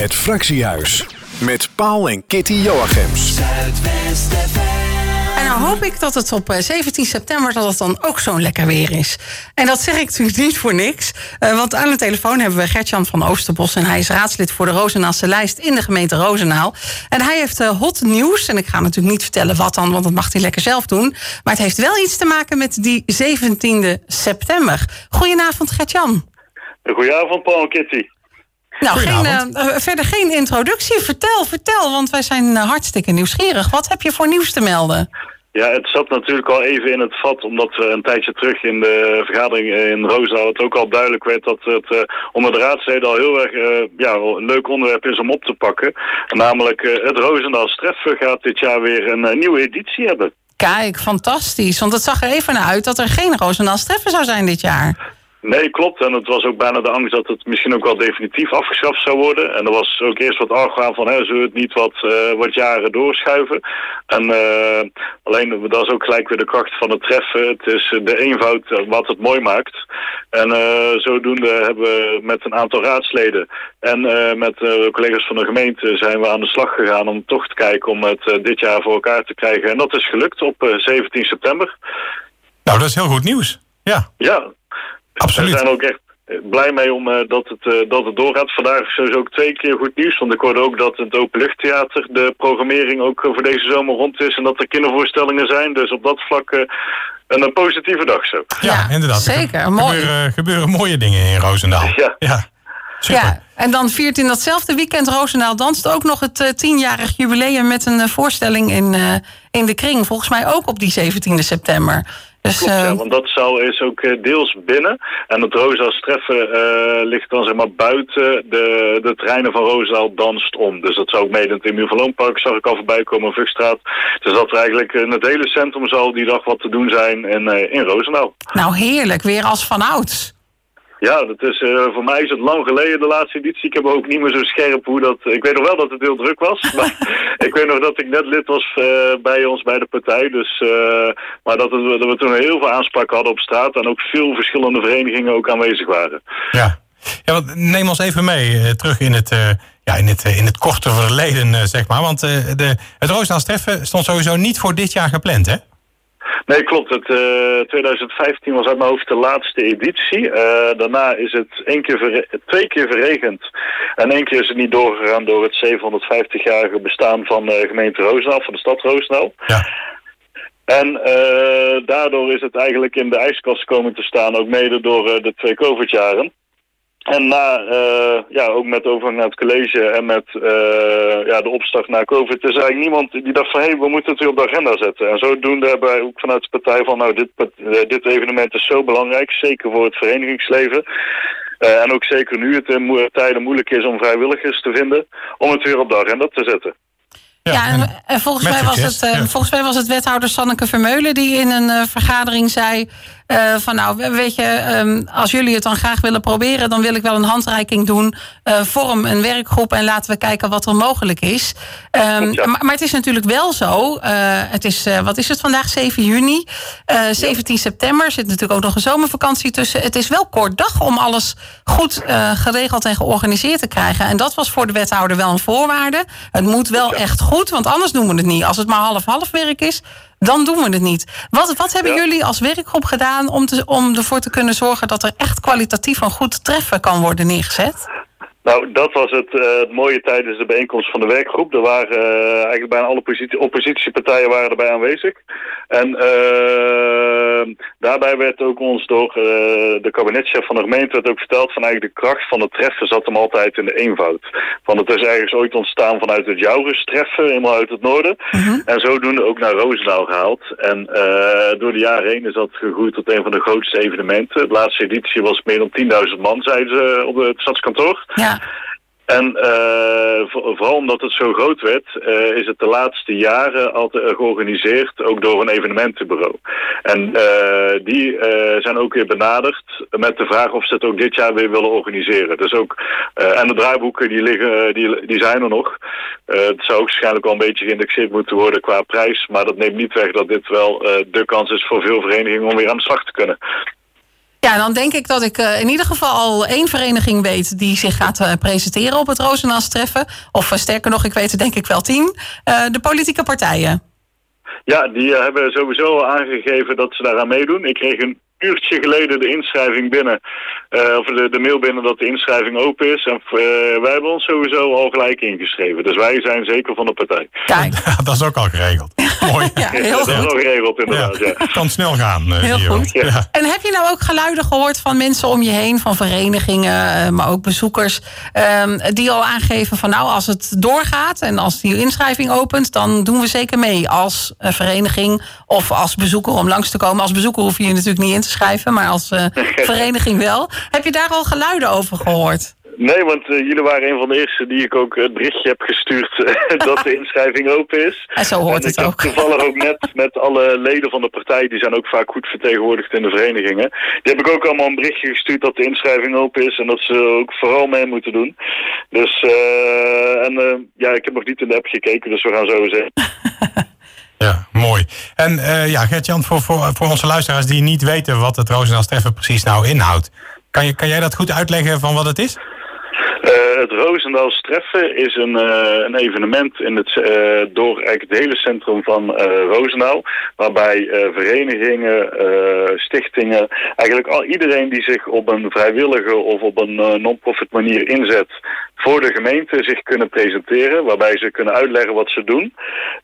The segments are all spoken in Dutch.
Het Fractiehuis. Met Paul en Kitty Joachims. En nou hoop ik dat het op 17 eh, september dat het dan ook zo'n lekker weer is. En dat zeg ik natuurlijk niet voor niks. Uh, want aan de telefoon hebben we Gertjan van Oosterbos. En hij is raadslid voor de Rozenaalse lijst in de gemeente Rozenaal. En hij heeft uh, hot nieuws. En ik ga natuurlijk niet vertellen wat dan, want dat mag hij lekker zelf doen. Maar het heeft wel iets te maken met die 17e september. Goedenavond Gertjan. Goedenavond Paul en Kitty. Nou, geen, uh, verder geen introductie. Vertel, vertel, want wij zijn uh, hartstikke nieuwsgierig. Wat heb je voor nieuws te melden? Ja, het zat natuurlijk al even in het vat, omdat we een tijdje terug in de vergadering in Roosendaal het ook al duidelijk werd dat het onder de raadsleden al heel erg ja, een leuk onderwerp is om op te pakken. Namelijk het Roosendaal Streffen gaat dit jaar weer een nieuwe editie hebben. Kijk, fantastisch. Want het zag er even naar uit dat er geen Roosendaal Streffen zou zijn dit jaar. Nee, klopt. En het was ook bijna de angst dat het misschien ook wel definitief afgeschaft zou worden. En er was ook eerst wat argwaan van, hè, zullen we het niet wat, uh, wat jaren doorschuiven? En uh, alleen, dat is ook gelijk weer de kracht van het treffen. Het is de eenvoud wat het mooi maakt. En uh, zodoende hebben we met een aantal raadsleden en met collega's van de gemeente zijn we aan de slag gegaan om toch te kijken om het dit jaar voor elkaar te krijgen. En dat is gelukt op 17 september. Nou, dat is heel goed nieuws. Ja. Ja, Absoluut. We zijn ook echt blij mee om, uh, dat, het, uh, dat het doorgaat. Vandaag is sowieso ook twee keer goed nieuws. Want ik hoorde ook dat het openluchttheater de programmering ook voor deze zomer rond is. En dat er kindervoorstellingen zijn. Dus op dat vlak uh, een, positieve dag zo. Ja, ja inderdaad. Zeker. Er gebeuren, gebeuren, mooie dingen in Roosendaal. Ja. ja. Super. Ja, en dan viert in datzelfde weekend Roosendaal danst ook nog het tienjarig jubileum met een voorstelling in, in de kring. Volgens mij ook op die 17e september. Dus, Klopt, ja, want dat zaal is ook deels binnen. En het Roosendaal treffen uh, ligt dan zeg maar buiten de, de terreinen van Roosendaal danst om. Dus dat zou ook mede in het Loonpark, zag ik al voorbij komen, Vugstraat. Dus dat er eigenlijk in het hele centrum zal die dag wat te doen zijn in, uh, in Roosendaal. Nou heerlijk, weer als van ouds. Ja, dat is, uh, voor mij is het lang geleden, de laatste editie. Ik heb ook niet meer zo scherp hoe dat... Ik weet nog wel dat het heel druk was. maar ik weet nog dat ik net lid was uh, bij ons, bij de partij. Dus, uh, maar dat, het, dat we toen heel veel aanspraak hadden op straat... en ook veel verschillende verenigingen ook aanwezig waren. Ja, ja want neem ons even mee terug in het... Ja, in het, in het korte verleden, zeg maar. Want de, het Roosnaals treffen stond sowieso niet voor dit jaar gepland, hè? Nee, klopt. Het, uh, 2015 was uit mijn hoofd de laatste editie. Uh, daarna is het één keer twee keer verregend. En één keer is het niet doorgegaan door het 750-jarige bestaan van de gemeente Roosendaal, van de stad Roosendaal. Ja. En uh, daardoor is het eigenlijk in de ijskast komen te staan, ook mede door de twee COVID-jaren. En na, uh, ja, ook met overgang naar het college en met uh, ja, de opstart na COVID... is eigenlijk niemand die dacht van... hé, hey, we moeten het weer op de agenda zetten. En zodoende hebben wij ook vanuit de partij van... nou, dit, uh, dit evenement is zo belangrijk, zeker voor het verenigingsleven... en ook zeker nu het in mo tijden moeilijk is om vrijwilligers te vinden... om het weer op de agenda te zetten. Ja, ja en, en, volgens, mij was het, ja. volgens mij was het wethouder Sanneke Vermeulen... die in een vergadering zei... Uh, van nou, weet je, um, als jullie het dan graag willen proberen, dan wil ik wel een handreiking doen. Uh, vorm een werkgroep en laten we kijken wat er mogelijk is. Um, ja. maar, maar, het is natuurlijk wel zo. Uh, het is, wat is het vandaag? 7 juni. 17 ja. september zit natuurlijk ook nog een zomervakantie tussen. Het is wel kort dag om alles goed geregeld en georganiseerd te krijgen. En dat was voor de wethouder wel een voorwaarde. Het moet wel echt goed, want anders doen we het niet. Als het maar half-half werk is, dan doen we het niet. Wat, wat hebben ja. jullie als werkgroep gedaan om, te, om ervoor te kunnen zorgen dat er echt kwalitatief een goed treffen kan worden neergezet? Nou, dat was het, uh, het mooie tijdens de bijeenkomst van de werkgroep. Er waren uh, eigenlijk bijna alle oppositie, oppositiepartijen waren erbij aanwezig. En uh, daarbij werd ook ons door de kabinetchef van de gemeente werd ook verteld van eigenlijk de kracht van het treffen zat hem altijd in de eenvoud. Van het is ergens ooit ontstaan vanuit het Jourus treffen, helemaal uit het noorden. Mhm. -huh. En zodoende ook naar Roosendaal gehaald. En door de jaren heen is dat gegroeid tot een van de grootste evenementen. De laatste editie was meer dan 10.000 man, zeiden ze op het stadskantoor. Ja. En uh, vooral omdat het zo groot werd, uh, is het de laatste jaren altijd georganiseerd, ook door een evenementenbureau. En die zijn ook weer benaderd met de vraag of ze het ook dit jaar weer willen organiseren. Dus ook, en de draaiboeken die, liggen, die, die zijn er nog. het zou ook waarschijnlijk wel een beetje geïndexeerd moeten worden qua prijs, maar dat neemt niet weg dat dit wel de kans is voor veel verenigingen om weer aan de slag te kunnen. Ja, dan denk ik dat ik in ieder geval al één vereniging weet die zich gaat presenteren op het Roosendaals treffen. Of sterker nog, ik weet er denk ik wel tien. de politieke partijen. Ja, die hebben sowieso aangegeven dat ze daaraan meedoen. Ik kreeg een uurtje geleden de inschrijving binnen. Uh, of de, de, mail binnen dat de inschrijving open is. En uh, wij hebben ons sowieso al gelijk ingeschreven. Dus wij zijn zeker van de partij. Kijk. dat is ook al geregeld. Mooi. ja, heel dat is al geregeld inderdaad. Ja. Het kan snel gaan. Uh, heel goed. En heb je nou ook geluiden gehoord van mensen om je heen, van verenigingen, maar ook bezoekers, um, die al aangeven van nou, als het doorgaat en als die inschrijving opent, dan doen we zeker mee als vereniging of als bezoeker om langs te komen. Als bezoeker hoef je je natuurlijk niet in te schrijven, maar als uh, vereniging wel. Heb je daar al geluiden over gehoord? Nee, want uh, jullie waren een van de eerste die ik ook het berichtje heb gestuurd uh, dat de inschrijving open is. En zo hoort en het ook. Toevallig ook net met alle leden van de partij, die zijn ook vaak goed vertegenwoordigd in de verenigingen. Die heb ik ook allemaal een berichtje gestuurd dat de inschrijving open is en dat ze ook vooral mee moeten doen. Dus, uh, en ja, ik heb nog niet in de app gekeken, dus we gaan zo eens Ja, mooi. En uh, ja, Gert-Jan, voor, voor, onze luisteraars die niet weten wat het Roosendaal Treffen precies nou inhoudt. Kan, je, kan jij dat goed uitleggen van wat het is? Uh, het Roosendaals Treffen is een, uh, een evenement in het, uh, door eigenlijk het hele centrum van Roosendaal. Waarbij verenigingen, stichtingen, eigenlijk al iedereen die zich op een vrijwillige of op een non-profit manier inzet voor de gemeente zich kunnen presenteren. Waarbij ze kunnen uitleggen wat ze doen.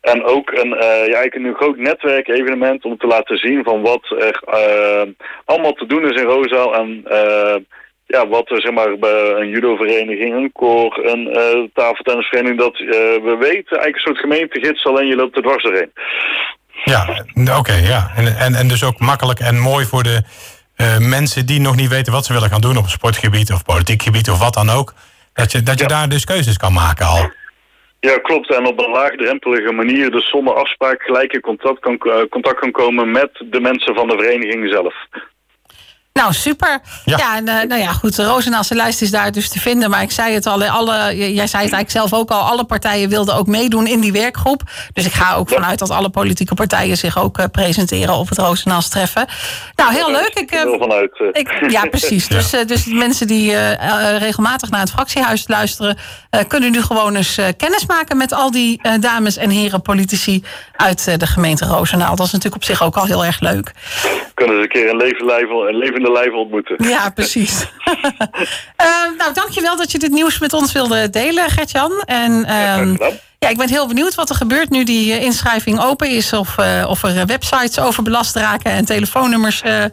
En ook een, ja, eigenlijk een groot netwerkevenement om te laten zien van wat er allemaal te doen is in Roosendaal. En ja, wat er zeg maar bij een judovereniging, een koor, een uh, tafeltennisvereniging, dat we weten eigenlijk een soort gemeentegids, alleen je loopt er dwars doorheen. Ja, oké, ja. En, en, en dus ook makkelijk en mooi voor de mensen die nog niet weten wat ze willen gaan doen op een sportgebied of politiek gebied of wat dan ook. Dat je, dat je ja. daar dus keuzes kan maken al. Ja, klopt. En op een laagdrempelige manier, dus zonder afspraak, gelijk in contact kan, contact kan komen met de mensen van de vereniging zelf. Nou, super. Ja, ja en, uh, nou ja, goed. De Rozenaalse lijst is daar dus te vinden. Maar ik zei het al, alle, jij zei het eigenlijk zelf ook al. Alle partijen wilden ook meedoen in die werkgroep. Dus ik ga ook vanuit dat alle politieke partijen zich ook uh, presenteren op het Rozenaals treffen. Nou, heel leuk. Ik, uh, vanuit, ik, ja, precies. Dus, dus mensen die regelmatig naar het fractiehuis luisteren... kunnen nu gewoon eens kennis maken met al die dames en heren politici... uit de gemeente Roosendaal. Dat is natuurlijk op zich ook al heel erg leuk. Kunnen ze een keer een leven, een levende lijf ontmoeten. Ja, precies. uh, nou, dankjewel dat je dit nieuws met ons wilde delen, Gertjan. En ja, ik ben heel benieuwd wat er gebeurt nu die uh, inschrijving open is. Of, uh, of er websites overbelast raken en telefoonnummers uh,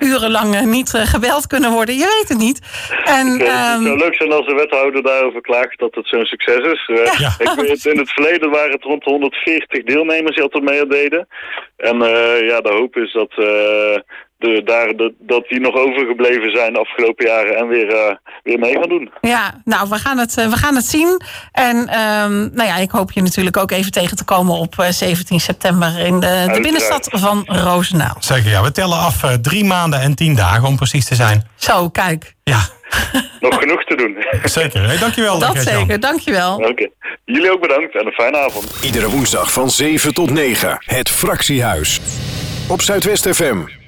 urenlang niet gebeld kunnen worden. Je weet het niet. En, het zou um, leuk zijn als de wethouder daarover klaagt dat het zo'n succes is. Ja. Ik weet, in het verleden waren het rond de 140 deelnemers die altijd mee deden. En ja, de hoop is dat de, daar, de, dat die nog overgebleven zijn de afgelopen jaren en weer, uh, weer mee gaan doen. Ja, nou, we gaan het, uh, we gaan het zien. En um, nou ja, ik hoop je natuurlijk ook even tegen te komen op uh, 17 september in de, de binnenstad van Roosendaal. Zeker, ja. We tellen af drie maanden en tien dagen om precies te zijn. Zo, kijk. Ja. nog genoeg te doen. Zeker, hey, dankjewel. Dat zeker, dankjewel. Oké. Okay. Jullie ook bedankt en een fijne avond. Iedere woensdag van 7 tot 9. Het Fractiehuis. Op Zuidwest FM.